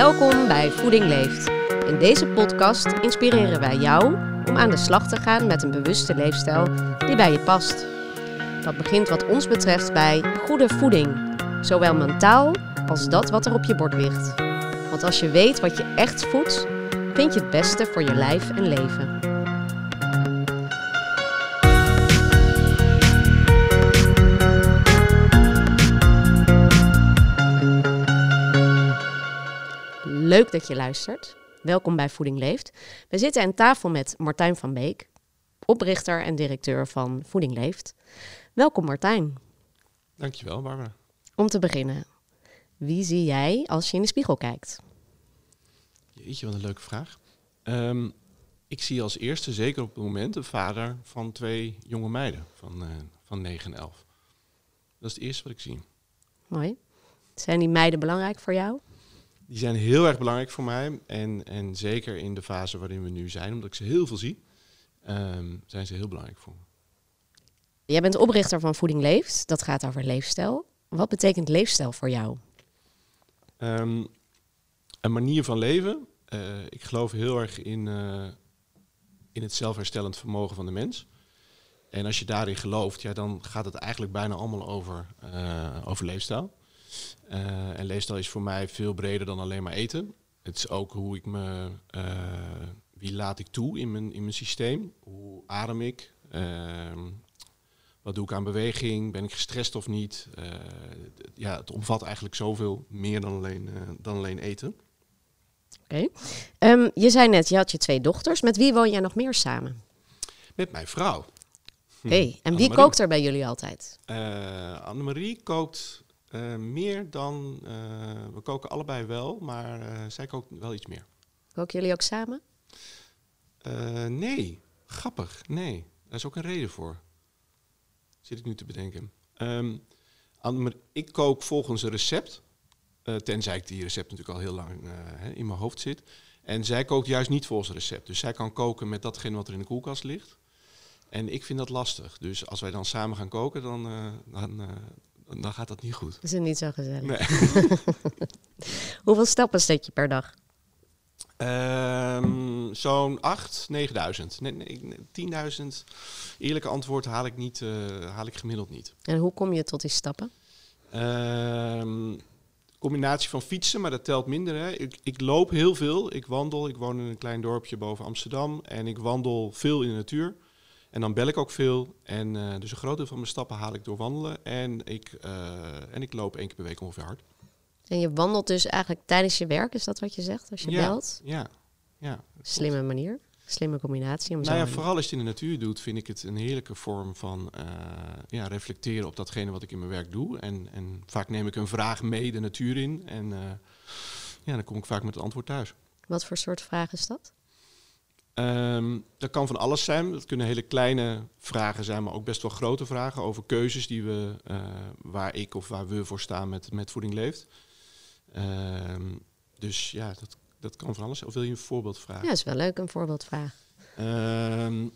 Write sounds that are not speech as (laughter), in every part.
Welkom bij Voeding Leeft. In deze podcast inspireren wij jou om aan de slag te gaan met een bewuste leefstijl die bij je past. Dat begint wat ons betreft bij goede voeding, zowel mentaal als dat wat er op je bord ligt. Want als je weet wat je echt voedt, vind je het beste voor je lijf en leven. Leuk dat je luistert. Welkom bij Voeding Leeft. We zitten aan tafel met Martijn van Beek, oprichter en directeur van Voeding Leeft. Welkom Martijn. Dankjewel, Barbara. Om te beginnen, wie zie jij als je in de spiegel kijkt? Jeetje, wat een leuke vraag. Ehm, ik zie als eerste, zeker op het moment, een vader van twee jonge meiden van, uh, van 9 en 11. Dat is het eerste wat ik zie. Mooi. Zijn die meiden belangrijk voor jou? Die zijn heel erg belangrijk voor mij. En, en zeker in de fase waarin we nu zijn, omdat ik ze heel veel zie, ehm, zijn ze heel belangrijk voor me. Jij bent oprichter van Voeding Leeft. Dat gaat over leefstijl. Wat betekent leefstijl voor jou? Um, een manier van leven. Uh, ik geloof heel erg in, uh, in het zelfherstellend vermogen van de mens. En als je daarin gelooft, ja, dan gaat het eigenlijk bijna allemaal over, uh, over leefstijl. Uh, en leefstijl is voor mij veel breder dan alleen maar eten. Het is ook hoe ik me, uh, wie laat ik toe in mijn, in mijn systeem? Hoe adem ik? Uh, wat doe ik aan beweging? Ben ik gestrest of niet? ja, het omvat eigenlijk zoveel meer dan alleen, dan alleen eten. Oké. Okay. Um, je zei net, je had je twee dochters. Met wie woon jij nog meer samen? Met mijn vrouw. Hey, en wie kookt er bij jullie altijd? Annemarie kookt uh, meer dan. Uh, we koken allebei wel, maar uh, zij kookt wel iets meer. Koken jullie ook samen? nee, grappig. Nee, daar is ook een reden voor. Zit ik nu te bedenken. Um, ik kook volgens een recept. tenzij ik die recept natuurlijk al heel lang in mijn hoofd zit. En zij kookt juist niet volgens een recept. Dus zij kan koken met datgene wat er in de koelkast ligt. En ik vind dat lastig. Dus als wij dan samen gaan koken, dan, dan, dan gaat dat niet goed. Is niet zo gezellig. Nee. (laughs) Hoeveel stappen zet je per dag? Um, Zo'n 8, 9000. Nee, nee, 10.000. Eerlijke antwoord haal ik, niet, uh, haal ik gemiddeld niet. En hoe kom je tot die stappen? Um, combinatie van fietsen, maar dat telt minder. Hè. Ik, ik loop heel veel. Ik wandel. Ik woon in een klein dorpje boven Amsterdam. En ik wandel veel in de natuur. En dan bel ik ook veel. En uh, dus een groot deel van mijn stappen haal ik door wandelen. En ik, uh, en ik loop één keer per week ongeveer hard. En je wandelt dus eigenlijk tijdens je werk, is dat wat je zegt als je ja, belt? Ja, ja. Slimme klopt. manier, slimme combinatie. Om nou ja, vooral als je in de natuur doet, vind ik het een heerlijke vorm van uh, ja, reflecteren op datgene wat ik in mijn werk doe. En, en vaak neem ik een vraag mee de natuur in. En ja, dan kom ik vaak met het antwoord thuis. Wat voor soort vraag is dat? Um, dat kan van alles zijn. Dat kunnen hele kleine vragen zijn, maar ook best wel grote vragen over keuzes die we, uh, waar ik of waar we voor staan met, met Voeding Leeft. Um, dus ja, dat, dat kan van alles zijn. Of wil je een voorbeeld vragen? Ja, is wel leuk, een voorbeeldvraag. Um,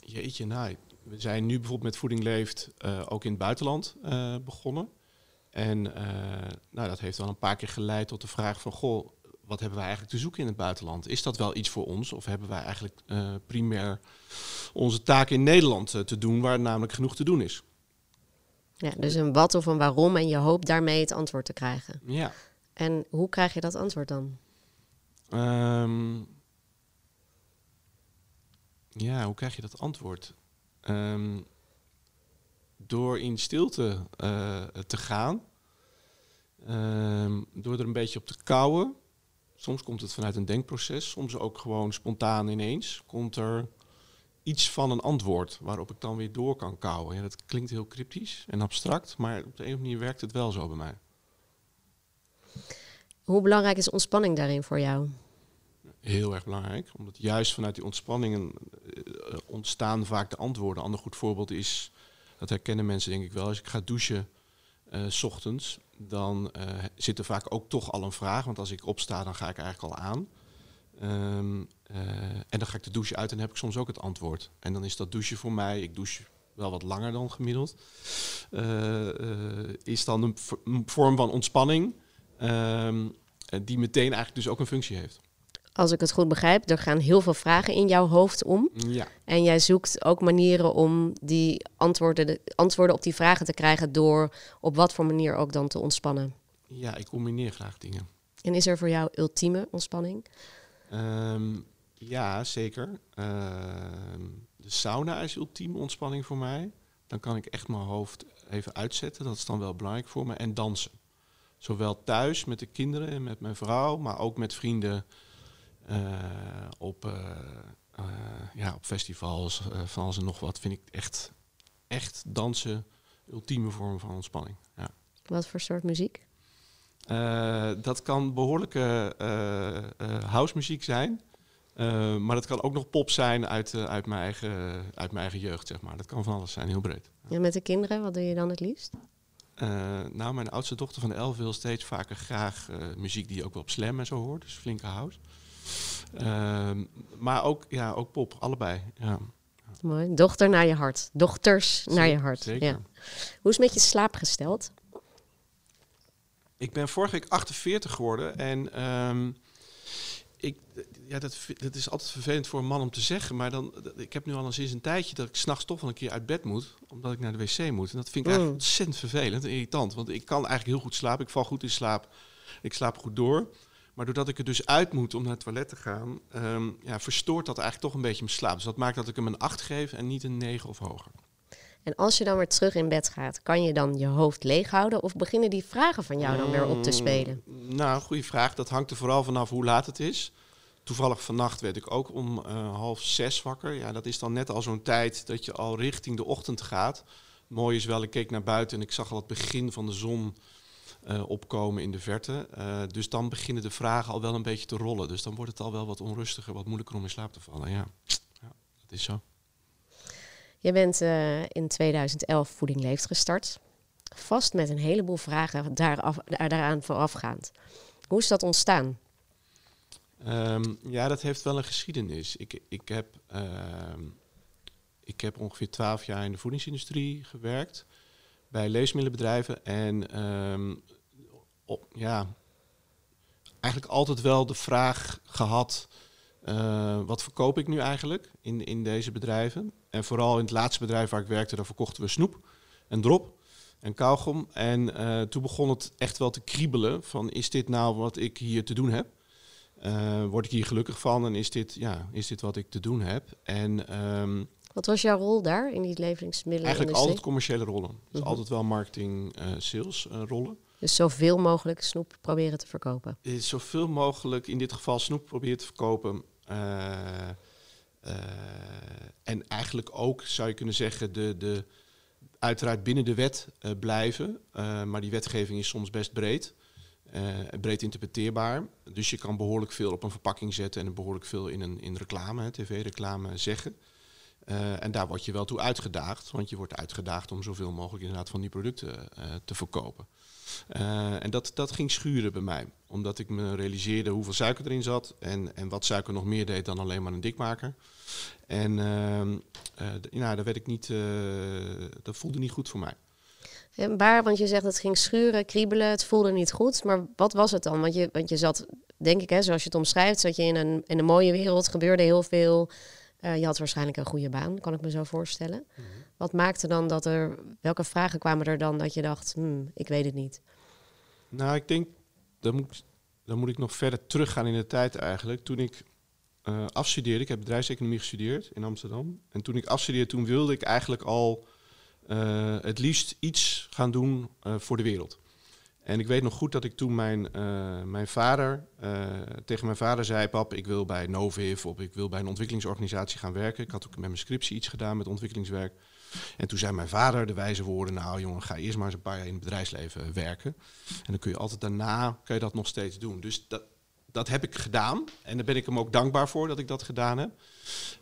jeetje, nou, we zijn nu bijvoorbeeld met Voeding Leeft uh, ook in het buitenland uh, begonnen. En nou, dat heeft dan een paar keer geleid tot de vraag van, goh, wat hebben wij eigenlijk te zoeken in het buitenland? Is dat wel iets voor ons? Of hebben wij eigenlijk uh, primair onze taak in Nederland uh, te doen, waar namelijk genoeg te doen is? Ja, dus een wat of een waarom en je hoopt daarmee het antwoord te krijgen. Ja. En hoe krijg je dat antwoord dan? Um, ja, hoe krijg je dat antwoord? Um, door in stilte uh, te gaan. Um, door er een beetje op te kouwen. Soms komt het vanuit een denkproces, soms ook gewoon spontaan ineens. Komt er iets van een antwoord waarop ik dan weer door kan kouwen. Ja, dat klinkt heel cryptisch en abstract, maar op de een of andere manier werkt het wel zo bij mij. Hoe belangrijk is ontspanning daarin voor jou? Heel erg belangrijk, omdat juist vanuit die ontspanningen uh, ontstaan vaak de antwoorden. Een ander goed voorbeeld is, dat herkennen mensen denk ik wel, als ik ga douchen s ochtends, dan uh, zit er vaak ook toch al een vraag. Want als ik opsta, dan ga ik eigenlijk al aan. Um, uh, en dan ga ik de douche uit en heb ik soms ook het antwoord. En dan is dat douchen voor mij, ik douche wel wat langer dan gemiddeld, is dan een, vorm van ontspanning. Um, eh, die meteen eigenlijk dus ook een functie heeft. Als ik het goed begrijp, er gaan heel veel vragen in jouw hoofd om. Ja, En jij zoekt ook manieren om die antwoorden, de antwoorden op die vragen te krijgen door op wat voor manier ook dan te ontspannen. ja ik combineer graag dingen. En is er voor jou ultieme ontspanning? Ehm, ja, zeker. Ehm, de sauna is ultieme ontspanning voor mij. Dan kan ik echt mijn hoofd even uitzetten. Dat is dan wel belangrijk voor me. En dansen. Zowel thuis met de kinderen en met mijn vrouw, maar ook met vrienden op, eh, eh, ja, op festivals, eh, van alles en nog wat. Vind ik echt, echt dansen ultieme vorm van ontspanning. Ja. Wat voor soort muziek? Eh, dat kan behoorlijke uh, uh, housemuziek zijn. Maar dat kan ook nog pop zijn uit, uit, mijn eigen, uit mijn eigen jeugd, zeg maar. Dat kan van alles zijn, heel breed. En met de kinderen, wat doe je dan het liefst? nou, mijn oudste dochter van de elf wil steeds vaker graag muziek die je ook wel op slam en zo hoort. Dus flinke house. Ehm, maar ook, ja, ook pop, allebei. Ja. Mooi. Dochter naar je hart. Dochters Zeker, naar je hart. Zeker. Ja. Hoe is het met je slaap gesteld? Ik ben vorige week 48 geworden en um, ik, ja, dat, dat, is altijd vervelend voor een man om te zeggen, maar dan, ik heb nu al sinds een tijdje dat ik s'nachts toch wel een keer uit bed moet, omdat ik naar de wc moet. En dat vind ik eigenlijk Mm. ontzettend vervelend en irritant, want ik kan eigenlijk heel goed slapen, ik val goed in slaap, ik slaap goed door. Maar doordat ik er dus uit moet om naar het toilet te gaan, um, ja, verstoort dat eigenlijk toch een beetje mijn slaap. Dus dat maakt dat ik hem een 8 geef en niet een 9 of hoger. En als je dan weer terug in bed gaat, kan je dan je hoofd leeg houden of beginnen die vragen van jou dan weer op te spelen? Mm, nou, goede vraag. Dat hangt er vooral vanaf hoe laat het is. Toevallig vannacht werd ik ook om uh, half zes wakker. Ja, dat is dan net al zo'n tijd dat je al richting de ochtend gaat. Mooi is wel, ik keek naar buiten en ik zag al het begin van de zon uh, opkomen in de verte. Uh, dus dan beginnen de vragen al wel een beetje te rollen. Dus dan wordt het al wel wat onrustiger, wat moeilijker om in slaap te vallen. Ja, ja dat is zo. Je bent uh, in 2011 Voeding Leeft gestart. Vast met een heleboel vragen daaraf, daaraan voorafgaand. Hoe is dat ontstaan? Um, ja, dat heeft wel een geschiedenis. Ik, ik, heb, uh, ik heb ongeveer twaalf jaar in de voedingsindustrie gewerkt. Bij leesmiddelenbedrijven. En op, ja, eigenlijk altijd wel de vraag gehad... Uh, wat verkoop ik nu eigenlijk in, in deze bedrijven? En vooral in het laatste bedrijf waar ik werkte, daar verkochten we snoep en drop en kauwgom. En uh, toen begon het echt wel te kriebelen van is dit nou wat ik hier te doen heb? Uh, word ik hier gelukkig van en is dit, ja, is dit wat ik te doen heb? En, um, wat was jouw rol daar in die leveringsmiddelen? Eigenlijk altijd commerciële rollen. Dus mm -hmm. altijd wel marketing, uh, sales rollen. Dus zoveel mogelijk snoep proberen te verkopen? Is zoveel mogelijk, in dit geval snoep proberen te verkopen. Uh, en eigenlijk ook, zou je kunnen zeggen, de, de, uiteraard binnen de wet blijven. Maar die wetgeving is soms best breed. Breed interpreteerbaar. Dus je kan behoorlijk veel op een verpakking zetten en behoorlijk veel in, een, in reclame, tv-reclame zeggen. En daar word je wel toe uitgedaagd, want je wordt uitgedaagd om zoveel mogelijk inderdaad van die producten te verkopen. Uh, en dat, dat ging schuren bij mij. Omdat ik me realiseerde hoeveel suiker erin zat. En, en wat suiker nog meer deed dan alleen maar een dikmaker. En uh, nou, dat werd ik niet. dat voelde niet goed voor mij. En waar, want je zegt het ging schuren, kriebelen, het voelde niet goed. Maar wat was het dan? Want je, want je zat, denk ik, hè, zoals je het omschrijft, zat je in een, in een mooie wereld, gebeurde heel veel. Uh, je had waarschijnlijk een goede baan, kan ik me zo voorstellen. Mm -hmm. Wat maakte dan dat er, welke vragen kwamen er dan dat je dacht, hmm, ik weet het niet? Nou, ik denk, dan moet, dan moet ik nog verder teruggaan in de tijd eigenlijk. Toen ik uh, afstudeerde, ik heb bedrijfseconomie gestudeerd in Amsterdam. En toen ik afstudeerde, toen wilde ik eigenlijk al uh, het liefst iets gaan doen voor de wereld. En ik weet nog goed dat ik toen mijn, uh, mijn vader, tegen mijn vader zei, pap, ik wil bij Noviv of ik wil bij een ontwikkelingsorganisatie gaan werken. Ik had ook met mijn scriptie iets gedaan met ontwikkelingswerk. En toen zei mijn vader de wijze woorden, nou jongen, ga eerst maar eens een paar jaar in het bedrijfsleven werken. En dan kun je altijd daarna, kun je dat nog steeds doen. Dus dat, dat heb ik gedaan. En daar ben ik hem ook dankbaar voor dat ik dat gedaan heb.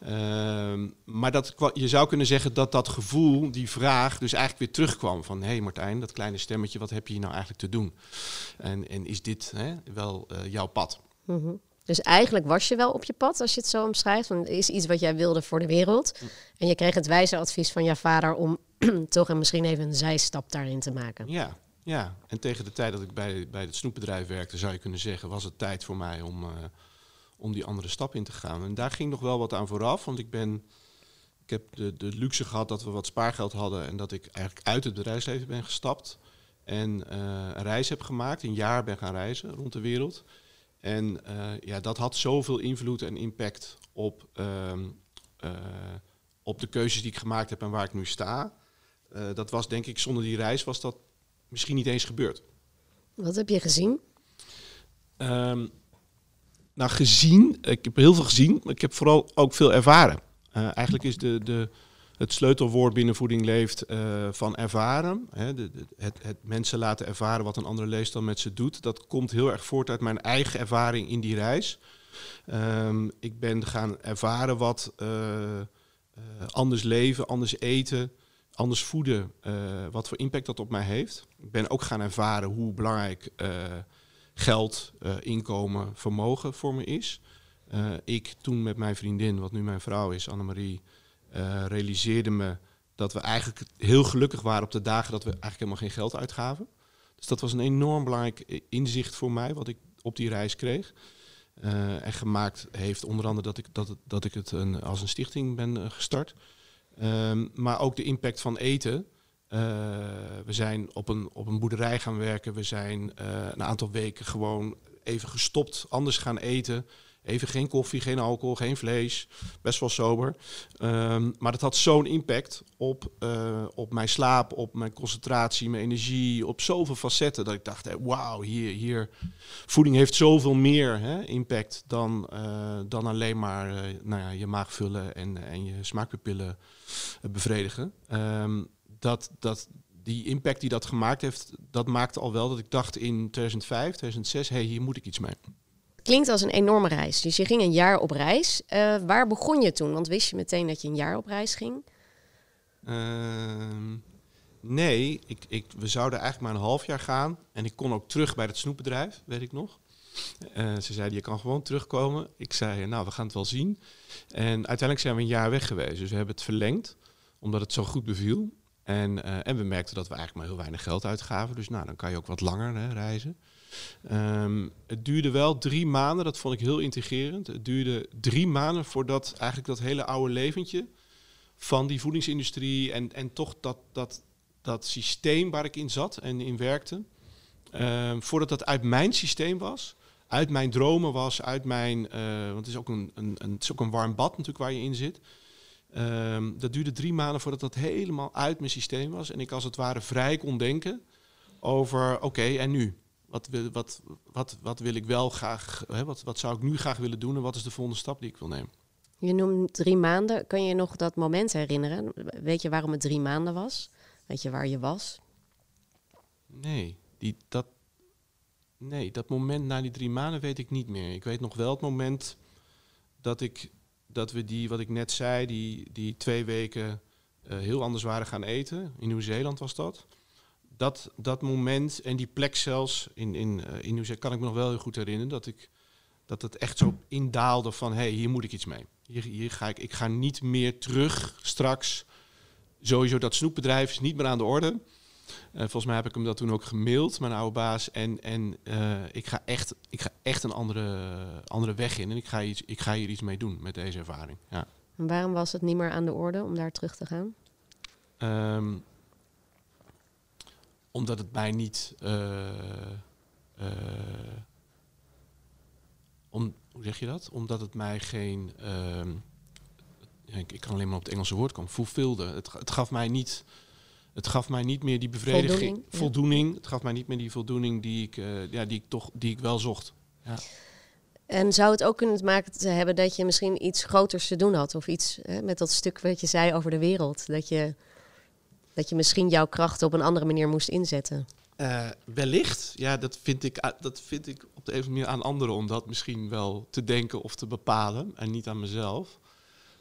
Uh, maar dat, je zou kunnen zeggen dat dat gevoel, die vraag, dus eigenlijk weer terugkwam. Van, hé hey Martijn, dat kleine stemmetje, wat heb je hier nou eigenlijk te doen? En, en is dit hè, wel uh, jouw pad? Mm -hmm. Dus eigenlijk was je wel op je pad, als je het zo omschrijft. Want het is iets wat jij wilde voor de wereld. Mm. En je kreeg het wijze advies van je vader om (clears throat) toch en misschien even een zijstap daarin te maken. Ja, Ja, en tegen de tijd dat ik bij, bij het snoepbedrijf werkte, zou je kunnen zeggen, was het tijd voor mij om, uh, om die andere stap in te gaan. En daar ging nog wel wat aan vooraf, want ik ben. Ik heb de, de luxe gehad dat we wat spaargeld hadden en dat ik eigenlijk uit het bedrijfsleven ben gestapt. En uh, een reis heb gemaakt, een jaar ben gaan reizen rond de wereld. En uh, ja, dat had zoveel invloed en impact op, uh, op de keuzes die ik gemaakt heb en waar ik nu sta. dat was denk ik, zonder die reis was dat misschien niet eens gebeurd. Wat heb je gezien? Um, nou, gezien, ik heb heel veel gezien, maar ik heb vooral ook veel ervaren. Uh, eigenlijk is de, de, het sleutelwoord binnen voeding leeft uh, van ervaren. Hè, de, de, het, het, mensen laten ervaren wat een andere leefstijl met ze doet. Dat komt heel erg voort uit mijn eigen ervaring in die reis. Um, ik ben gaan ervaren wat uh, anders leven, anders eten, anders voeden, wat voor impact dat op mij heeft. Ik ben ook gaan ervaren hoe belangrijk geld, inkomen, vermogen voor me is. ik toen met mijn vriendin, wat nu mijn vrouw is, Annemarie realiseerde me dat we eigenlijk heel gelukkig waren op de dagen dat we eigenlijk helemaal geen geld uitgaven. Dus dat was een enorm belangrijk inzicht voor mij, wat ik op die reis kreeg. En gemaakt heeft onder andere dat ik, dat, dat ik het een, als een stichting ben gestart. Um, maar ook de impact van eten. we zijn op een, op een boerderij gaan werken. We zijn een aantal weken gewoon even gestopt, anders gaan eten. Even geen koffie, geen alcohol, geen vlees. Best wel sober. Um, maar dat had zo'n impact op, uh, op mijn slaap, op mijn concentratie, mijn energie, op zoveel facetten. Dat ik dacht, hey, wauw, hier, hier. Voeding heeft zoveel meer hè, impact dan, uh, dan alleen maar uh, nou ja, je maag vullen en, en je smaakpapillen bevredigen. Um, dat, dat, die impact die dat gemaakt heeft, dat maakte al wel dat ik dacht in 2005, 2006, hé, hey, hier moet ik iets mee. Klinkt als een enorme reis. Dus je ging een jaar op reis. Uh, waar begon je toen? Want wist je meteen dat je een jaar op reis ging? Uh, nee, ik, ik, we zouden eigenlijk maar een half jaar gaan. En ik kon ook terug bij het snoepbedrijf, weet ik nog. Uh, ze zeiden, je kan gewoon terugkomen. Ik zei, nou, we gaan het wel zien. En uiteindelijk zijn we een jaar weg geweest. Dus we hebben het verlengd, omdat het zo goed beviel. En, uh, en we merkten dat we eigenlijk maar heel weinig geld uitgaven. Dus nou, dan kan je ook wat langer hè, reizen. Um, het duurde wel drie maanden, dat vond ik heel integrerend. Het duurde drie maanden voordat eigenlijk dat hele oude leventje van die voedingsindustrie en, en toch dat, dat, dat systeem waar ik in zat en in werkte, um, voordat dat uit mijn systeem was, uit mijn dromen was, uit mijn, uh, want het is, ook een, een, een, het is ook een warm bad natuurlijk waar je in zit. Um, dat duurde drie maanden voordat dat helemaal uit mijn systeem was en ik als het ware vrij kon denken over, oké, en nu? Wat wil, wat, wat, wat wil ik wel graag, hè, wat, wat zou ik nu graag willen doen en wat is de volgende stap die ik wil nemen? Je noemt drie maanden. Kan je nog dat moment herinneren? Weet je waarom het drie maanden was? Weet je waar je was? Nee, die, dat, nee, dat moment na die drie maanden weet ik niet meer. Ik weet nog wel het moment dat, ik, dat we die, wat ik net zei, die, die twee weken uh, heel anders waren gaan eten. In Nieuw-Zeeland was dat dat, dat moment en die plek zelfs in, in, uh, in Nieuw-Zeeland kan ik me nog wel heel goed herinneren. Dat, ik, dat het echt zo indaalde van, hé, hey, hier moet ik iets mee. Hier, hier ga ik, ik ga niet meer terug straks. Sowieso dat snoepbedrijf is niet meer aan de orde. Uh, volgens mij heb ik hem dat toen ook gemaild, mijn oude baas. En, en uh, ik, ga echt, ik ga echt een andere, andere weg in. En ik ga, iets, ik ga hier iets mee doen met deze ervaring. Ja. En waarom was het niet meer aan de orde om daar terug te gaan? Um, omdat het mij niet. Uh, uh, om, hoe zeg je dat? Omdat het mij geen. Uh, ik, ik, kan alleen maar op het Engelse woord komen. Fulfilde. Het, het gaf mij niet. Het gaf mij niet meer die bevrediging, voldoening. voldoening. Het gaf mij niet meer die voldoening die ik, ja, die ik toch, die ik wel zocht. Ja. En zou het ook kunnen maken te hebben dat je misschien iets groters te doen had? Of iets hè, met dat stuk wat je zei over de wereld. Dat je dat je misschien jouw krachten op een andere manier moest inzetten? Uh, wellicht. Ja, dat vind, ik, ah, dat vind ik op de een of manier aan anderen om dat misschien wel te denken of te bepalen en niet aan mezelf.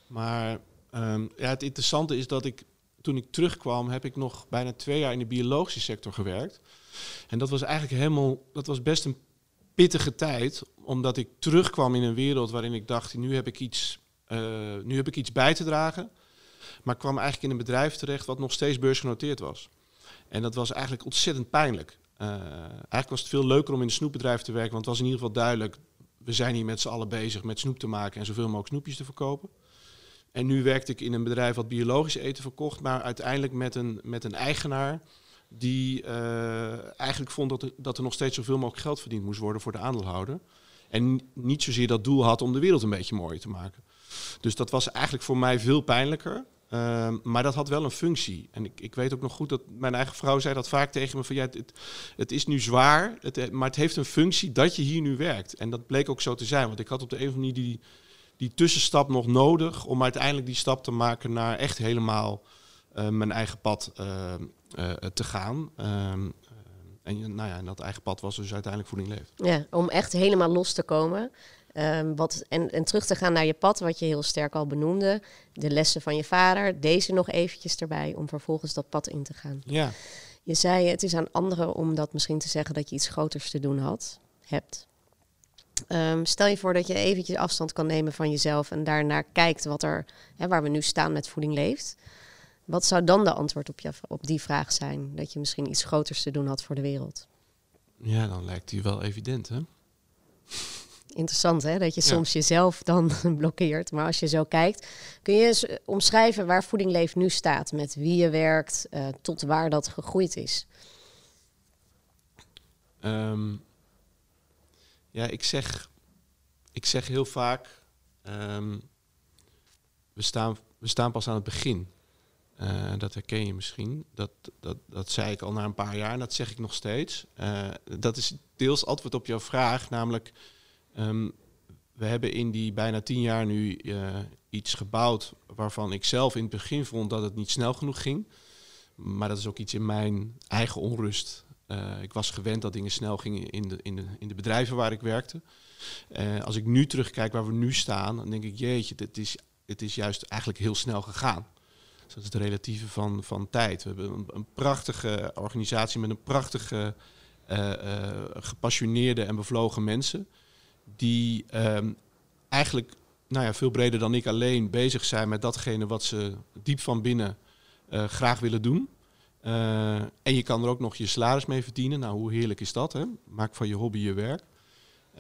Maar um, ja, het interessante is dat ik toen ik terugkwam, heb ik nog bijna twee jaar in de biologische sector gewerkt. En dat was eigenlijk helemaal, dat was best een pittige tijd, omdat ik terugkwam in een wereld waarin ik dacht, nu heb ik iets, uh, nu heb ik iets bij te dragen. Maar kwam eigenlijk in een bedrijf terecht wat nog steeds beursgenoteerd was. En dat was eigenlijk ontzettend pijnlijk. Uh, eigenlijk was het veel leuker om in een snoepbedrijf te werken, want het was in ieder geval duidelijk, we zijn hier met z'n allen bezig met snoep te maken en zoveel mogelijk snoepjes te verkopen. En nu werkte ik in een bedrijf wat biologisch eten verkocht, maar uiteindelijk met een, met een eigenaar die uh, eigenlijk vond dat dat er nog steeds zoveel mogelijk geld verdiend moest worden voor de aandeelhouder. En niet zozeer dat doel had om de wereld een beetje mooier te maken. Dus dat was eigenlijk voor mij veel pijnlijker. Uh, maar dat had wel een functie. En ik, ik weet ook nog goed dat mijn eigen vrouw zei dat vaak tegen me van ja, het, het is nu zwaar, het, maar het heeft een functie dat je hier nu werkt. En dat bleek ook zo te zijn, want ik had op de een of andere manier die, die tussenstap nog nodig om uiteindelijk die stap te maken naar echt helemaal uh, mijn eigen pad uh, te gaan. Ehm, en, nou ja, en dat eigen pad was dus uiteindelijk voeding leeft. Ja, om echt helemaal los te komen. Um, wat, en, en terug te gaan naar je pad, wat je heel sterk al benoemde. De lessen van je vader, deze nog eventjes erbij om vervolgens dat pad in te gaan. Ja. Je zei, het is aan anderen om dat misschien te zeggen dat je iets groters te doen had, hebt. Um, stel je voor dat je eventjes afstand kan nemen van jezelf en daarnaar kijkt wat er, hè, waar we nu staan met voeding leeft. Wat zou dan de antwoord op, je, op die vraag zijn? Dat je misschien iets groters te doen had voor de wereld? Ja, dan lijkt die wel evident, hè? Interessant, hè? Dat je soms jezelf dan (laughs) blokkeert. Maar als je zo kijkt, kun je eens omschrijven waar Voeding Leeft nu staat? Met wie je werkt, uh, tot waar dat gegroeid is? Um, ja, ik zeg, ik zeg heel vaak, um, we, staan, we staan pas aan het begin. Uh, dat herken je misschien. Dat, dat, dat zei ik al na een paar jaar en dat zeg ik nog steeds. Uh, dat is deels antwoord op jouw vraag, namelijk um, we hebben in die bijna tien jaar nu uh, iets gebouwd waarvan ik zelf in het begin vond dat het niet snel genoeg ging. Maar dat is ook iets in mijn eigen onrust. ik was gewend dat dingen snel gingen in de, in de, in de bedrijven waar ik werkte. als ik nu terugkijk waar we nu staan, dan denk ik, jeetje, het is, het is juist eigenlijk heel snel gegaan. Dus dat is het relatieve van, van tijd. We hebben een, een prachtige organisatie met een prachtige, gepassioneerde en bevlogen mensen. Die um, eigenlijk nou ja, veel breder dan ik alleen bezig zijn met datgene wat ze diep van binnen uh, graag willen doen. en je kan er ook nog je salaris mee verdienen. Nou, hoe heerlijk is dat? Hè? Maak van je hobby je werk.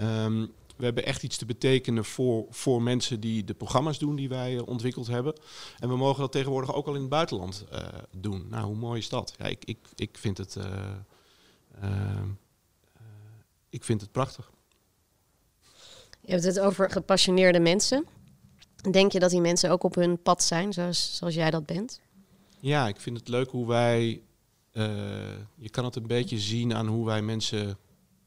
Um, we hebben echt iets te betekenen voor, voor mensen die de programma's doen die wij uh, ontwikkeld hebben. En we mogen dat tegenwoordig ook al in het buitenland doen. Nou, hoe mooi is dat? Ja, ik, ik, ik vind het. Ik vind het prachtig. Je hebt het over gepassioneerde mensen. Denk je dat die mensen ook op hun pad zijn, zoals, zoals jij dat bent? Ja, ik vind het leuk hoe wij. je kan het een beetje zien aan hoe wij mensen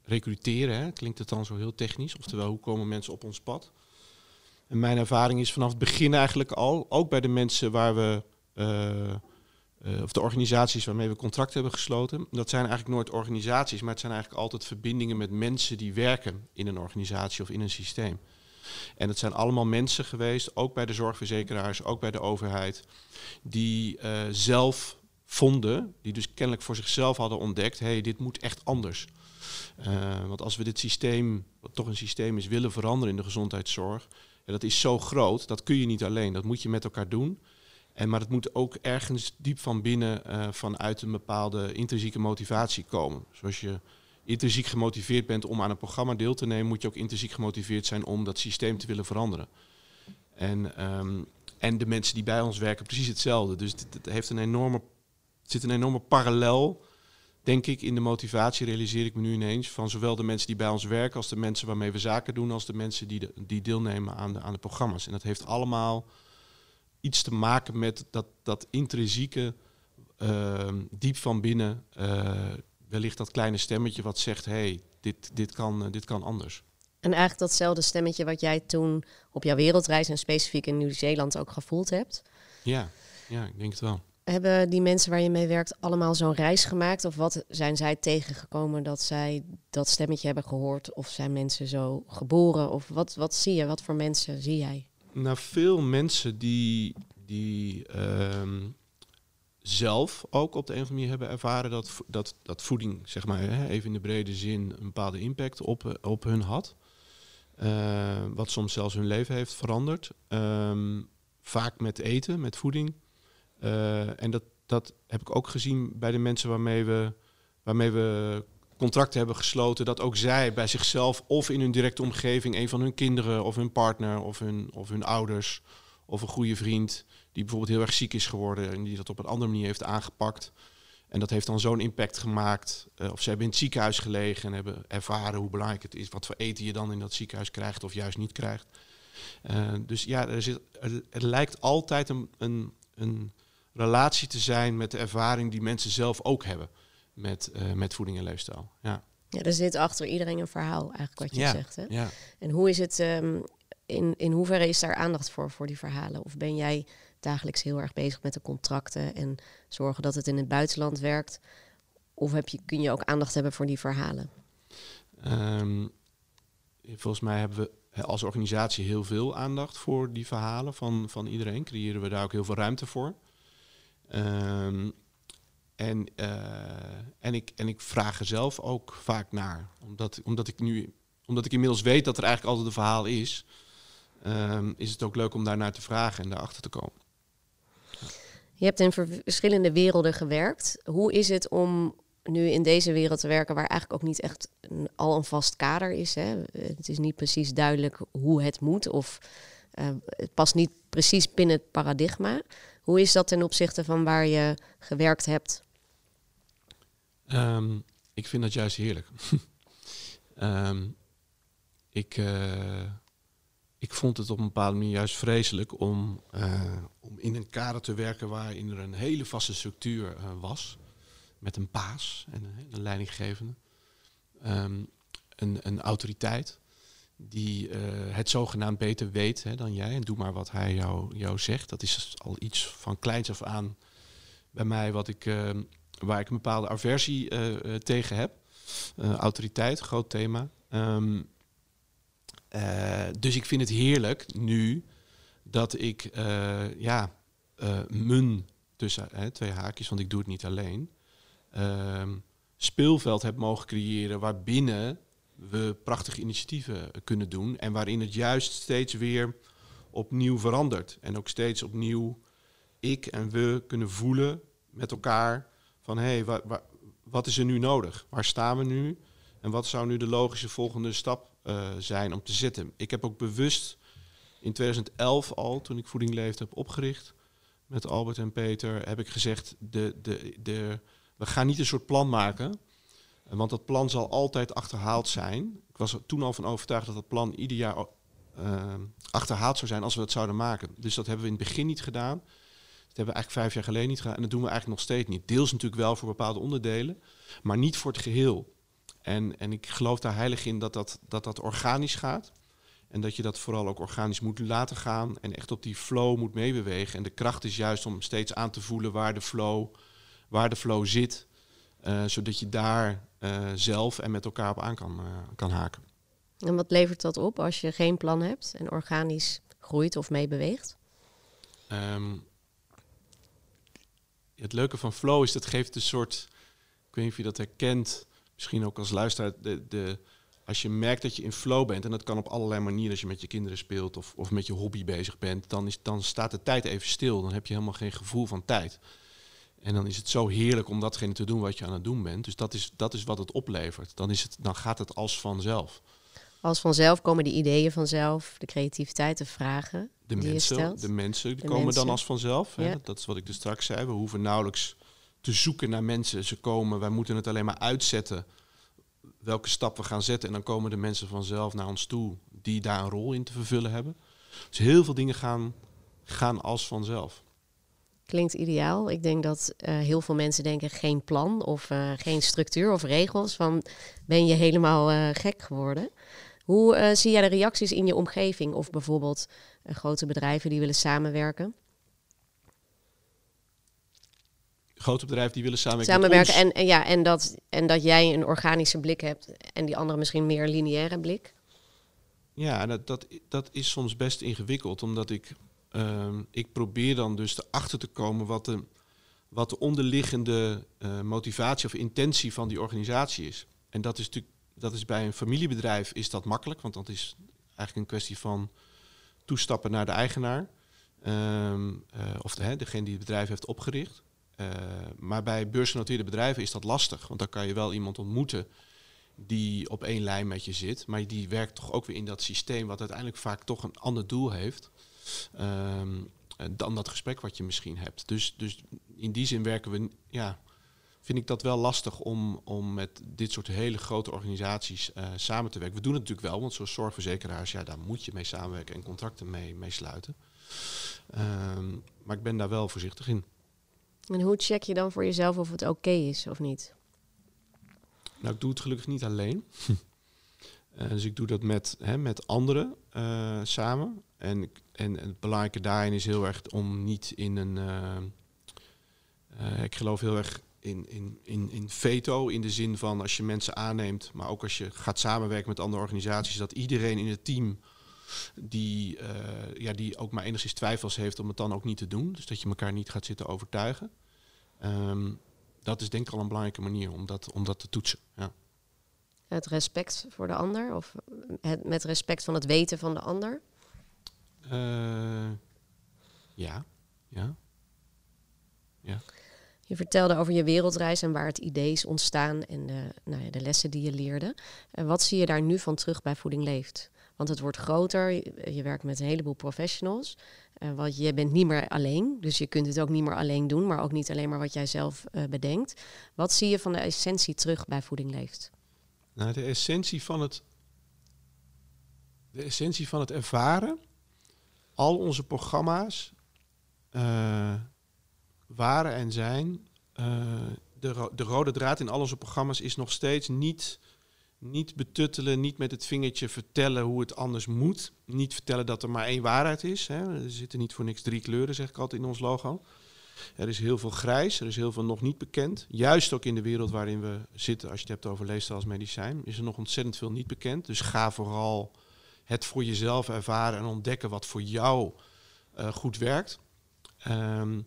recruteren. Hè? Klinkt het dan zo heel technisch? Oftewel, hoe komen mensen op ons pad? En mijn ervaring is vanaf het begin eigenlijk al, ook bij de mensen waar we, uh, uh, of de organisaties waarmee we contract hebben gesloten, dat zijn eigenlijk nooit organisaties, maar het zijn eigenlijk altijd verbindingen met mensen die werken in een organisatie of in een systeem. En het zijn allemaal mensen geweest, ook bij de zorgverzekeraars, ook bij de overheid, die uh, zelf vonden, die dus kennelijk voor zichzelf hadden ontdekt, hé, hey, dit moet echt anders. Uh, want als we dit systeem, wat toch een systeem is, willen veranderen in de gezondheidszorg, ja, dat is zo groot, dat kun je niet alleen. Dat moet je met elkaar doen. En, maar het moet ook ergens diep van binnen uh, vanuit een bepaalde intrinsieke motivatie komen. Zoals je intrinsiek gemotiveerd bent om aan een programma deel te nemen, moet je ook intrinsiek gemotiveerd zijn om dat systeem te willen veranderen. En, um, en de mensen die bij ons werken, precies hetzelfde. Dus het heeft een enorme, zit een enorme parallel denk ik, in de motivatie realiseer ik me nu ineens van zowel de mensen die bij ons werken als de mensen waarmee we zaken doen, als de mensen die, die deelnemen aan de, aan de programma's. En dat heeft allemaal iets te maken met dat, dat intrinsieke, uh, diep van binnen, uh, wellicht dat kleine stemmetje wat zegt, hé, hey, dit, dit, kan, uh, dit kan anders. En eigenlijk datzelfde stemmetje wat jij toen op jouw wereldreis en specifiek in Nieuw-Zeeland ook gevoeld hebt? Ja, ja, ik denk het wel. Hebben die mensen waar je mee werkt allemaal zo'n reis gemaakt? Of wat zijn zij tegengekomen dat zij dat stemmetje hebben gehoord? Of zijn mensen zo geboren? Of wat, wat zie je? Wat voor mensen zie jij? Nou, veel mensen die, die um, zelf ook op de een of andere manier hebben ervaren dat, dat, dat voeding, zeg maar, even in de brede zin, een bepaalde impact op, op hun had. Uh, wat soms zelfs hun leven heeft veranderd. Um, vaak met eten, met voeding. Uh, en dat, dat heb ik ook gezien bij de mensen waarmee we, waarmee we contracten hebben gesloten. Dat ook zij bij zichzelf of in hun directe omgeving, een van hun kinderen of hun partner of hun, of hun ouders of een goede vriend, die bijvoorbeeld heel erg ziek is geworden en die dat op een andere manier heeft aangepakt. En dat heeft dan zo'n impact gemaakt. Uh, of ze hebben in het ziekenhuis gelegen en hebben ervaren hoe belangrijk het is. Wat voor eten je dan in dat ziekenhuis krijgt of juist niet krijgt. Uh, dus ja, er, zit, er lijkt altijd een, een, een, relatie te zijn met de ervaring die mensen zelf ook hebben met, uh, met voeding en leefstijl. Ja. ja, er zit achter iedereen een verhaal, eigenlijk wat je ja, zegt. Hè? Ja. En hoe is het, um, in, in hoeverre is daar aandacht voor, voor die verhalen? Of ben jij dagelijks heel erg bezig met de contracten en zorgen dat het in het buitenland werkt? Of heb je, kun je ook aandacht hebben voor die verhalen? Um, volgens mij hebben we als organisatie heel veel aandacht voor die verhalen van, van iedereen. Creëren we daar ook heel veel ruimte voor. Um, en, uh, en, ik, en ik vraag er zelf ook vaak naar. Omdat, omdat, ik nu, omdat ik inmiddels weet dat er eigenlijk altijd een verhaal is, um, is het ook leuk om daar naar te vragen en daarachter te komen. Je hebt in verschillende werelden gewerkt. Hoe is het om nu in deze wereld te werken waar eigenlijk ook niet echt een, al een vast kader is? Hè? Het is niet precies duidelijk hoe het moet of uh, het past niet precies binnen het paradigma. Hoe is dat ten opzichte van waar je gewerkt hebt? Um, ik vind dat juist heerlijk. um, (laughs) ik, uh, ik vond het op een bepaalde manier juist vreselijk om, uh, om in een kader te werken waarin er een hele vaste structuur uh, was. Met een baas en een, leidinggevende. Een, een autoriteit die uh, het zogenaamd beter weet hè, dan jij. En doe maar wat hij jou, jou zegt. Dat is al iets van kleins af aan bij mij wat ik, uh, waar ik een bepaalde aversie uh, tegen heb. autoriteit, groot thema. Um, dus ik vind het heerlijk nu dat ik ja, mijn, tussen twee haakjes, want ik doe het niet alleen, ehm, speelveld heb mogen creëren waarbinnen we prachtige initiatieven kunnen doen. En waarin het juist steeds weer opnieuw verandert. En ook steeds opnieuw ik en we kunnen voelen met elkaar van hé, hey, wa, wa, wat is er nu nodig? Waar staan we nu? En wat zou nu de logische volgende stap uh, zijn om te zetten? Ik heb ook bewust in 2011 al, toen ik Voeding Leefde heb opgericht met Albert en Peter, heb ik gezegd, de, de, de, we gaan niet een soort plan maken want dat plan zal altijd achterhaald zijn. Ik was er toen al van overtuigd dat dat plan ieder jaar uh, achterhaald zou zijn als we dat zouden maken. Dus dat hebben we in het begin niet gedaan. Dat hebben we eigenlijk vijf jaar geleden niet gedaan. En dat doen we eigenlijk nog steeds niet. Deels natuurlijk wel voor bepaalde onderdelen, maar niet voor het geheel. En, en ik geloof daar heilig in dat dat, dat dat organisch gaat. En dat je dat vooral ook organisch moet laten gaan. En echt op die flow moet meebewegen. En de kracht is juist om steeds aan te voelen waar de flow, waar de flow zit. Uh, zodat je daar zelf en met elkaar op aan kan, uh, kan haken. En wat levert dat op als je geen plan hebt en organisch groeit of meebeweegt? Um, het leuke van flow is dat geeft een soort, ik weet niet of je dat herkent, misschien ook als luisteraar, de, de, als je merkt dat je in flow bent, en dat kan op allerlei manieren als je met je kinderen speelt of, of met je hobby bezig bent, dan, is, dan staat de tijd even stil. Dan heb je helemaal geen gevoel van tijd. En dan is het zo heerlijk om datgene te doen wat je aan het doen bent. Dus dat is, dat is wat het oplevert. Dan, is het, dan gaat het als vanzelf. Als vanzelf komen de ideeën vanzelf, de creativiteit, de vragen. De die mensen, je stelt. de mensen die De komen mensen. dan als vanzelf. Hè? Ja. Dat is wat ik dus straks zei. We hoeven nauwelijks te zoeken naar mensen. Ze komen, wij moeten het alleen maar uitzetten. Welke stap we gaan zetten. En dan komen de mensen vanzelf naar ons toe die daar een rol in te vervullen hebben. Dus heel veel dingen gaan, gaan als vanzelf. Klinkt ideaal. Ik denk dat uh, heel veel mensen denken geen plan of uh, geen structuur of regels. Van ben je helemaal uh, gek geworden? Hoe zie jij de reacties in je omgeving of bijvoorbeeld grote bedrijven die willen samenwerken? Grote bedrijven die willen samenwerken. Samenwerken en, en, ja, en, dat, en dat jij een organische blik hebt en die andere misschien meer lineaire blik. Ja, dat, dat, dat is soms best ingewikkeld, omdat ik, uh, ik probeer dan dus erachter te komen wat de, wat de onderliggende uh, motivatie of intentie van die organisatie is. En dat is natuurlijk, dat is bij een familiebedrijf is dat makkelijk, want dat is eigenlijk een kwestie van toestappen naar de eigenaar. Um, uh, of de, degene die het bedrijf heeft opgericht. Uh, maar bij beursgenoteerde bedrijven is dat lastig, want dan kan je wel iemand ontmoeten die op één lijn met je zit, maar die werkt toch ook weer in dat systeem wat uiteindelijk vaak toch een ander doel heeft um, dan dat gesprek wat je misschien hebt. Dus, dus in die zin werken we, ja, vind ik dat wel lastig om, om met dit soort hele grote organisaties uh, samen te werken. We doen het natuurlijk wel, want zoals zorgverzekeraars, ja, daar moet je mee samenwerken en contracten mee, mee sluiten. Um, maar ik ben daar wel voorzichtig in. En hoe check je dan voor jezelf of het oké is of niet? Nou, ik doe het gelukkig niet alleen. uh, dus ik doe dat met, hè, met anderen uh, samen. En, en, en, het belangrijke daarin is heel erg om niet in een. Uh, ik geloof heel erg in, in, in, in veto, in de zin van als je mensen aanneemt, maar ook als je gaat samenwerken met andere organisaties, dat iedereen in het team die, uh, ja, die ook maar enigszins twijfels heeft om het dan ook niet te doen. Dus dat je elkaar niet gaat zitten overtuigen. Um, dat is denk ik al een belangrijke manier om dat, om dat te toetsen. Ja. Het respect voor de ander of het, met respect van het weten van de ander? Uh, ja, ja. ja. Je vertelde over je wereldreis en waar het idee is ontstaan en de, nou ja, de lessen die je leerde. En wat zie je daar nu van terug bij Voeding Leeft? Want het wordt groter, je, werkt met een heleboel professionals. Uh, want je bent niet meer alleen, dus je kunt het ook niet meer alleen doen, maar ook niet alleen maar wat jij zelf uh, bedenkt. Wat zie je van de essentie terug bij Voeding Leeft? Nou, de essentie van het, de essentie van het ervaren, al onze programma's uh, waren en zijn. de, ro de rode draad in al onze programma's is nog steeds niet niet betuttelen, niet met het vingertje vertellen hoe het anders moet. Niet vertellen dat er maar één waarheid is. Hè. Er zitten niet voor niks drie kleuren, zeg ik altijd in ons logo. Er is heel veel grijs, er is heel veel nog niet bekend. Juist ook in de wereld waarin we zitten, als je het hebt over leefstijl als medicijn, is er nog ontzettend veel niet bekend. Dus ga vooral het voor jezelf ervaren en ontdekken wat voor jou uh, goed werkt. Um,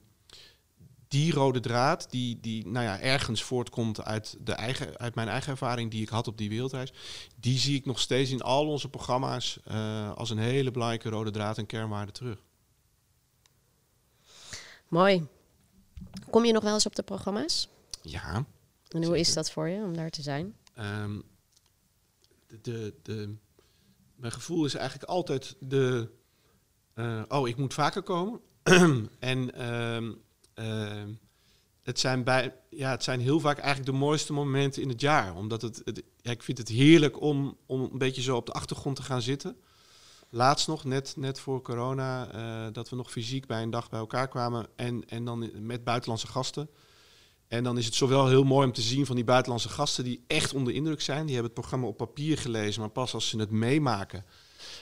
die rode draad, die, die nou ja, ergens voortkomt uit, de eigen, uit mijn eigen ervaring die ik had op die wereldreis, die zie ik nog steeds in al onze programma's uh, als een hele belangrijke rode draad en kernwaarde terug. Mooi. Kom je nog wel eens op de programma's? Ja. En hoe is dat voor je om daar te zijn? Um, de, de, de, mijn gevoel is eigenlijk altijd de. Uh, oh, ik moet vaker komen. (clears throat) en um, uh, het, zijn bij, ja, het zijn heel vaak eigenlijk de mooiste momenten in het jaar. Omdat het, ik vind het heerlijk om, om een beetje zo op de achtergrond te gaan zitten. Laatst nog, net, net voor corona, uh, dat we nog fysiek bij een dag bij elkaar kwamen. En, en dan met buitenlandse gasten. En dan is het zowel heel mooi om te zien van die buitenlandse gasten die echt onder indruk zijn. Die hebben het programma op papier gelezen, maar pas als ze het meemaken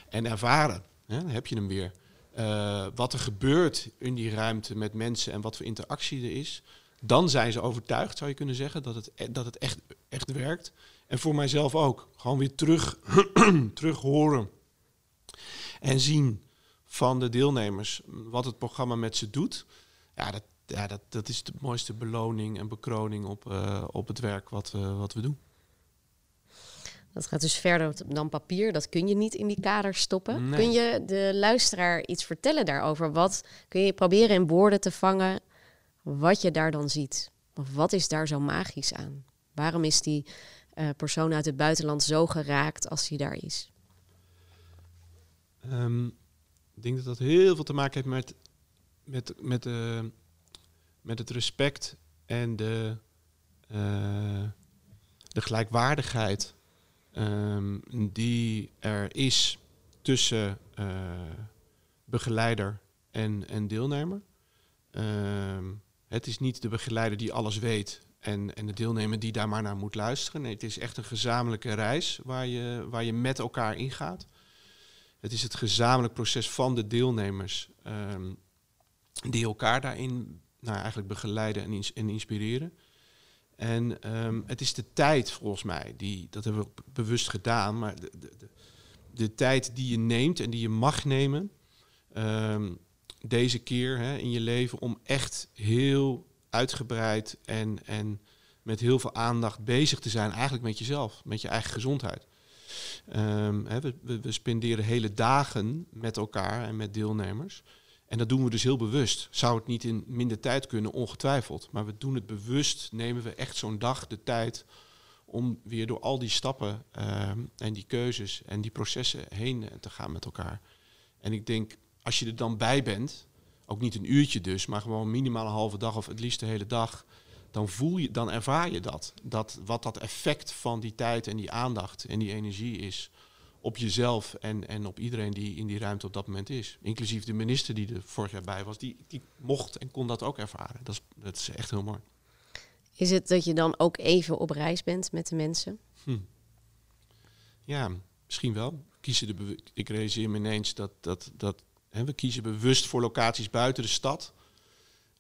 en ervaren, hè, dan heb je hem weer. Uh, wat er gebeurt in die ruimte met mensen en wat voor interactie er is, dan zijn ze overtuigd, zou je kunnen zeggen, dat het, e-, dat het echt, echt werkt. En voor mijzelf ook. Gewoon weer terug, (clears throat) terug horen en zien van de deelnemers wat het programma met ze doet. Ja, dat, ja, dat, dat is de mooiste beloning en bekroning op, uh, op het werk wat, uh, wat we doen. Dat gaat dus verder dan papier. Dat kun je niet in die kaders stoppen. Kun je de luisteraar iets vertellen daarover? Wat kun je proberen in woorden te vangen wat je daar dan ziet? Of wat is daar zo magisch aan? Waarom is die uh, persoon uit het buitenland zo geraakt als hij daar is? Um, ik denk dat dat heel veel te maken heeft met, met, met, uh, met het respect en de, uh, de gelijkwaardigheid um, die er is tussen uh, begeleider en, en deelnemer. Um, het is niet de begeleider die alles weet en, en de deelnemer die daar maar naar moet luisteren. Nee, het is echt een gezamenlijke reis waar je, waar je met elkaar ingaat. Het is het gezamenlijk proces van de deelnemers um, die elkaar daarin nou, eigenlijk begeleiden en, ins en inspireren. En um, het is de tijd, volgens mij, die, dat hebben we bewust gedaan, maar de, de, de, tijd die je neemt en die je mag nemen, um, deze keer hè, in je leven, om echt heel uitgebreid en, en met heel veel aandacht bezig te zijn, eigenlijk met jezelf, met je eigen gezondheid. Um, hè, we, we, we spenderen hele dagen met elkaar en met deelnemers. En dat doen we dus heel bewust. Zou het niet in minder tijd kunnen, ongetwijfeld. Maar we doen het bewust, nemen we echt zo'n dag de tijd om weer door al die stappen ehm, en die keuzes en die processen heen te gaan met elkaar. En ik denk, als je er dan bij bent, ook niet een uurtje dus, maar gewoon minimaal een halve dag of het liefst de hele dag, dan voel je, dan ervaar je dat. dat. Wat dat effect van die tijd en die aandacht en die energie is op jezelf en, en op iedereen die in die ruimte op dat moment is. Inclusief de minister die er vorig jaar bij was, die, die mocht en kon dat ook ervaren. Dat is, dat is echt heel mooi. Is het dat je dan ook even op reis bent met de mensen? Hm. Ja, misschien wel. Kiezen de ik realiseer me ineens dat, dat, dat hè, we kiezen bewust voor locaties buiten de stad.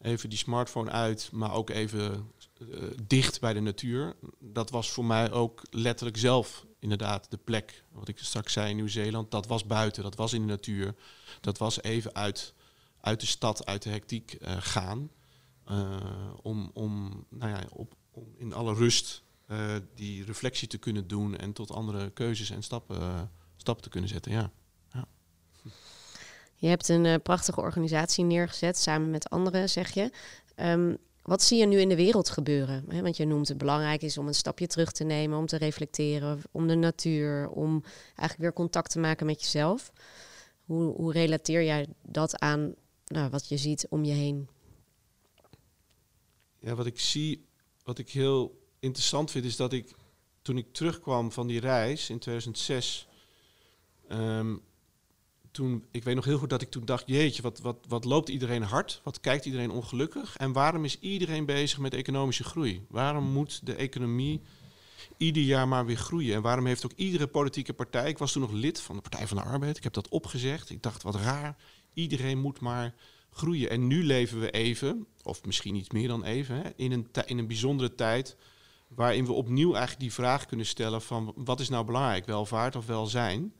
Even die smartphone uit, maar ook even uh, dicht bij de natuur. Dat was voor mij ook letterlijk zelf inderdaad de plek, wat ik straks zei in Nieuw-Zeeland. Dat was buiten, dat was in de natuur. Dat was even uit, uit de stad, uit de hectiek uh, gaan. Uh, om, om, nou ja, op, om in alle rust uh, die reflectie te kunnen doen en tot andere keuzes en stappen, stappen te kunnen zetten. Ja. ja. Je hebt een prachtige organisatie neergezet samen met anderen, zeg je. Um, wat zie je nu in de wereld gebeuren? Want je noemt het belangrijk is om een stapje terug te nemen, om te reflecteren, om de natuur, om eigenlijk weer contact te maken met jezelf. Hoe, hoe relateer jij dat aan nou, wat je ziet om je heen? Ja, wat ik zie, wat ik heel interessant vind, is dat ik toen ik terugkwam van die reis in 2006, toen, ik weet nog heel goed dat ik toen dacht, jeetje, wat, wat, wat loopt iedereen hard? Wat kijkt iedereen ongelukkig? En waarom is iedereen bezig met economische groei? Waarom moet de economie ieder jaar maar weer groeien? En waarom heeft ook iedere politieke partij, ik was toen nog lid van de Partij van de Arbeid, ik heb dat opgezegd. Ik dacht, wat raar, iedereen moet maar groeien. En nu leven we even, of misschien iets meer dan even, hè, in, een in een bijzondere tijd waarin we opnieuw eigenlijk die vraag kunnen stellen van wat is nou belangrijk, welvaart of welzijn?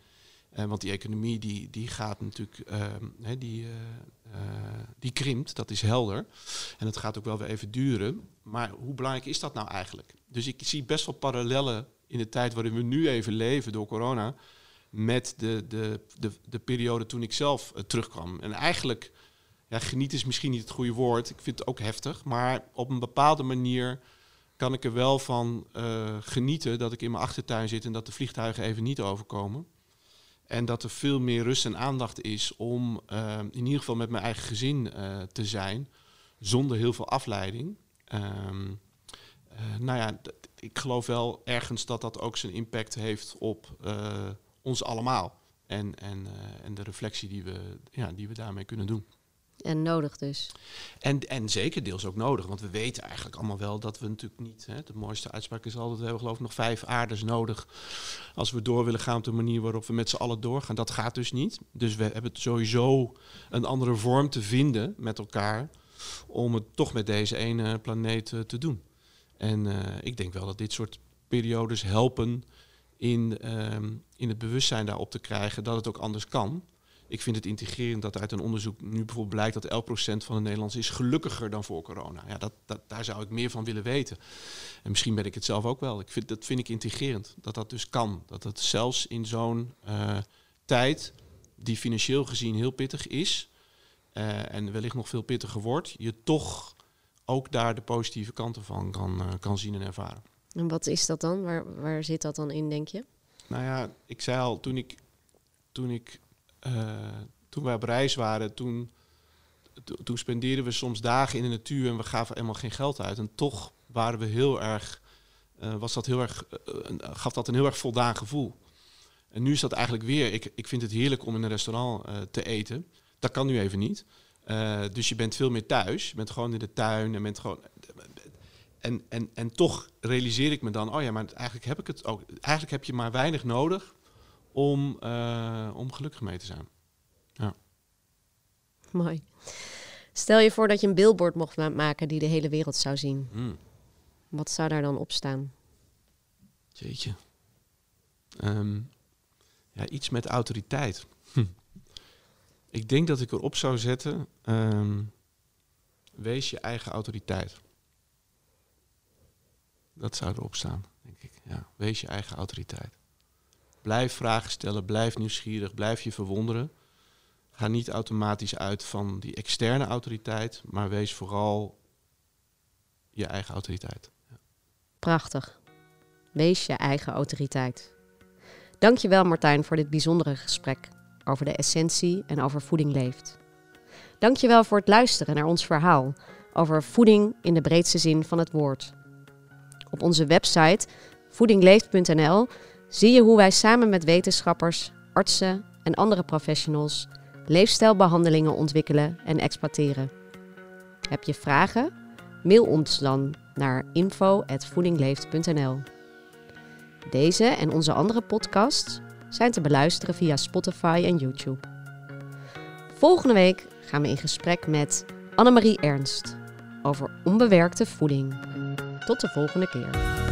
Uh, want die economie die, die gaat natuurlijk, uh, die, uh, die krimpt, dat is helder. En het gaat ook wel weer even duren. Maar hoe belangrijk is dat nou eigenlijk? Dus ik zie best wel parallellen in de tijd waarin we nu even leven door corona. Met de, de, de, de periode toen ik zelf terugkwam. En eigenlijk, ja, geniet is misschien niet het goede woord. Ik vind het ook heftig. Maar op een bepaalde manier kan ik er wel van genieten dat ik in mijn achtertuin zit en dat de vliegtuigen even niet overkomen. En dat er veel meer rust en aandacht is om uh, in ieder geval met mijn eigen gezin uh, te zijn, zonder heel veel afleiding. Um, uh, nou ja, ik geloof wel ergens dat dat ook zijn impact heeft op ons allemaal. En, en, en de reflectie die we, ja, die we daarmee kunnen doen. En nodig dus. En, en zeker deels ook nodig, want we weten eigenlijk allemaal wel dat we natuurlijk niet. Hè, de mooiste uitspraak is altijd: we hebben geloof ik nog vijf aardes nodig. Als we door willen gaan op de manier waarop we met z'n allen doorgaan. Dat gaat dus niet. Dus we hebben sowieso een andere vorm te vinden met elkaar. om het toch met deze ene planeet uh, te doen. En uh, ik denk wel dat dit soort periodes helpen in, uh, in het bewustzijn daarop te krijgen dat het ook anders kan. Ik vind het integrerend dat uit een onderzoek nu bijvoorbeeld blijkt dat 11% van de Nederlanders is gelukkiger dan voor corona. Ja, dat, dat, daar zou ik meer van willen weten. En misschien ben ik het zelf ook wel. Ik vind, dat vind ik integrerend, dat dat dus kan. Dat het zelfs in zo'n uh, tijd, die financieel gezien heel pittig is, uh, en wellicht nog veel pittiger wordt, je toch ook daar de positieve kanten van kan, uh, kan zien en ervaren. En wat is dat dan? Waar, waar zit dat dan in, denk je? Nou ja, ik zei al, toen ik, toen ik toen wij op reis waren, toen, toen spendeerden we soms dagen in de natuur en we gaven helemaal geen geld uit. En toch waren we heel erg, uh, was dat heel erg, uh, gaf dat een heel erg voldaan gevoel. En nu is dat eigenlijk weer, ik, ik vind het heerlijk om in een restaurant te eten. Dat kan nu even niet. dus je bent veel meer thuis. Je bent gewoon in de tuin en bent gewoon. En, en, en toch realiseer ik me dan, oh ja, maar eigenlijk heb ik het ook. Eigenlijk heb je maar weinig nodig om, uh, om gelukkig mee te zijn. Ja. Mooi. Stel je voor dat je een billboard mocht maken die de hele wereld zou zien. Hmm. Wat zou daar dan op staan? Jeetje. Um, ja, iets met autoriteit. Hm. Ik denk dat ik erop zou zetten. Um, wees je eigen autoriteit. Dat zou erop staan, denk ik. Ja, wees je eigen autoriteit. Blijf vragen stellen, blijf nieuwsgierig, blijf je verwonderen. Ga niet automatisch uit van die externe autoriteit, maar wees vooral je eigen autoriteit. Prachtig. Wees je eigen autoriteit. Dankjewel Martijn voor dit bijzondere gesprek over de essentie en over voeding leeft. Dankjewel voor het luisteren naar ons verhaal over voeding in de breedste zin van het woord. Op onze website voedingleeft.nl zie je hoe wij samen met wetenschappers, artsen en andere professionals leefstijlbehandelingen ontwikkelen en exploiteren. Heb je vragen? Mail ons dan naar info.voedingleeft.nl. Deze en onze andere podcasts zijn te beluisteren via Spotify en YouTube. Volgende week gaan we in gesprek met Annemarie Ernst over onbewerkte voeding. Tot de volgende keer.